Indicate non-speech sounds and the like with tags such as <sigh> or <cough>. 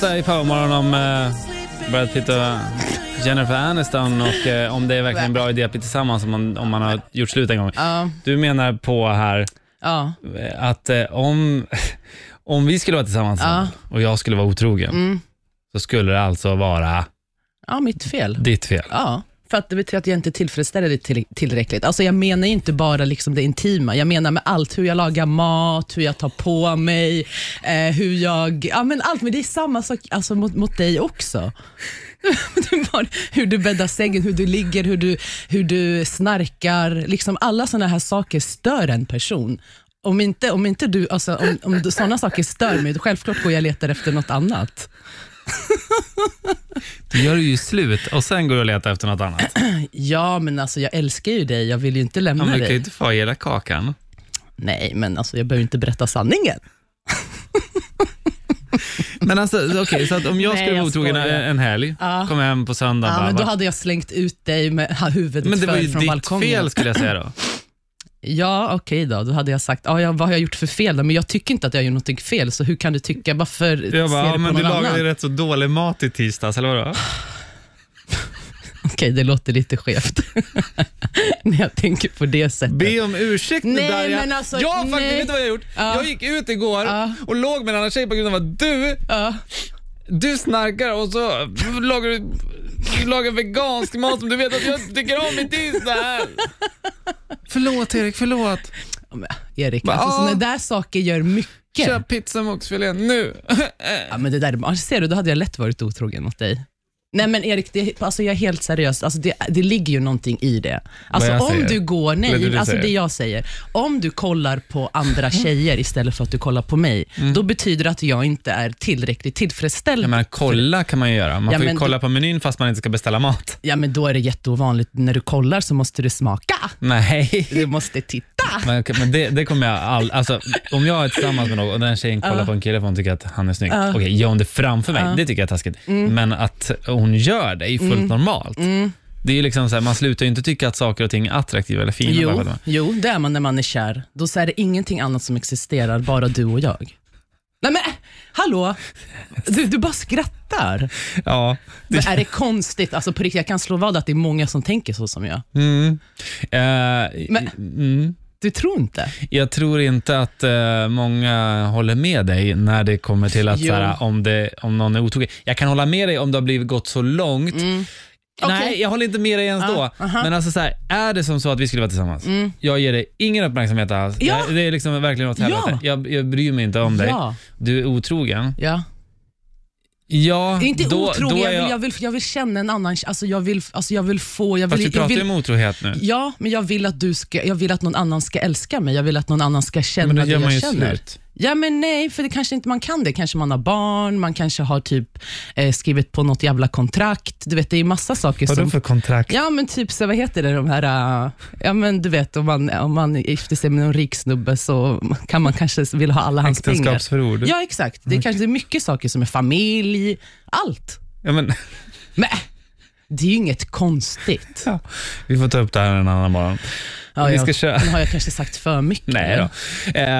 prata i förmorgon om eh, Brad Pitt och Jennifer Aniston och eh, om det är verkligen en bra idé att bli tillsammans om man, om man har gjort slut en gång. Ja, Du menar på här ja. eh, att eh, om, <laughs> om vi skulle vara tillsammans Ja. och jag skulle vara otrogen Mm. så skulle det alltså vara ja, mitt fel. ditt fel. Ja, för att det betyder att jag inte tillfredsställer det till, tillräckligt. Alltså jag menar ju inte bara liksom det intima, jag menar med allt. Hur jag lagar mat, hur jag tar på mig, eh, hur jag... Ja, men allt, men det är samma sak alltså, mot, mot dig också. <laughs> Hur du bäddar sängen, hur du ligger, hur du, hur du snarkar. Liksom alla sådana här saker stör en person. Om inte, om inte du, alltså, om, om sådana saker stör mig, då självklart går jag och letar efter något annat. Du gör ju slut och sen går du och letar efter något annat. <clears throat> Ja, men alltså jag älskar ju dig, jag vill ju inte lämna Ja, men du kan ju dig. inte få hela kakan. Nej, men alltså jag behöver inte berätta sanningen. <laughs> Men alltså, okej, så att om jag Nej, skulle vara jag otrogen skojar. en helg, Ja. kom hem på söndag Ja, bara, men då va? hade jag slängt ut dig med <laughs> huvudet men det var för ju från ditt balkongen. fel skulle jag säga då. <laughs> Ja, okej då. Då hade jag sagt, ja, ja, vad har jag gjort för fel? då? Men jag tycker inte att jag gör något fel, så hur kan du tycka? Varför Jag bara, ser ja, du men på du någon lagade annan? ju rätt så dålig mat i tisdags, eller vadå? <laughs> Okej, det låter lite skevt. <laughs> När jag tänker på det sättet. Be om ursäkt nu Darja. men alltså, jag faktiskt, nej. vet du vad jag gjort? Ja. Jag gick ut igår Ja. och låg med en annan tjej på grund av att du, Ja. du snarkar och så lagar du, du lagar vegansk mat som du vet att jag tycker om i tisdag. Förlåt Erik, förlåt. Ja, men, Erik, alltså, sådana där saker gör mycket. Köp pizza med oxfilé nu. Ja, men det där, är- ser du, då hade jag lätt varit otrogen mot dig. Nej men Erik, det, alltså jag är helt seriös. Alltså det, det ligger ju någonting i det. Alltså jag om säger? du går, är det nej, du alltså säger? det jag säger. Om du kollar på andra tjejer istället för att du kollar på mig, då betyder det att jag inte är tillräckligt tillfredsställd. Jag menar, kolla kan man ju göra. Man Ja, får ju men kolla på menyn fast man inte ska beställa mat. Ja men då är det jätteovanligt. När du kollar så måste du smaka. Nej. Du måste titta. Men, okej, men det, det kommer jag all, alltså, Om jag är tillsammans med någon och den tjejen kollar på en kille för hon tycker att han är snygg. Okej, gör hon det framför mig, det tycker jag är taskigt. Men att hon gör det är ju fullt normalt. Det är ju liksom så här, man slutar ju inte tycka att saker och ting är attraktiva eller fina. bara Jo, man- jo, det är man när man är kär. Då är det ingenting annat som existerar, bara du och jag. Nej men, hallå? Du, du bara skrattar. Ja. Men är det konstigt? Alltså på riktigt, jag kan slå vad att det är många som tänker så som jag. Mm. Eh, Men- mm. Du tror inte? Jag tror inte att eh, många håller med dig när det kommer till att Jo. så här, om, det, om någon är otrogen. Jag kan hålla med dig om det har blivit gått så långt. Nej, Okej. jag håller inte med dig ens Ah, då. aha. Men alltså så här, är det som så att vi skulle vara tillsammans, jag ger dig ingen uppmärksamhet alls. Ja. Det, det är liksom verkligen åt helvete. Ja. Jag, jag bryr mig inte om dig. Ja. Du är otrogen. Ja. Ja, Inte då, otrogen, då jag, är vill, jag, vill, jag vill känna en annan, alltså jag vill, alltså jag vill få, jag Fast vill, vi pratar jag ju om otrohet nu. Ja, men jag vill att du ska, jag vill att någon annan ska älska mig. Jag vill att någon annan ska känna Men då det gör man ju jag känner. slut. Ja, men nej, för det kanske inte man kan det. Kanske man har barn, man kanske har typ eh, skrivit på något jävla kontrakt. Du vet, det är massa saker som... för kontrakt? Ja, men typ så, vad heter det, de här, äh, ja men du vet, om man, om man gifter sig med någon rik snubbe så kan man kanske vilja ha alla hans pengar. Äktenskapsförord? Ja, exakt. Det är kanske är mycket saker som är familj, allt. Ja, men, Men det är ju inget konstigt. ja, vi får ta upp det här en annan morgon. Ja, Vi jag- ska köra. Nu har jag kanske sagt för mycket. Nej då. Eh,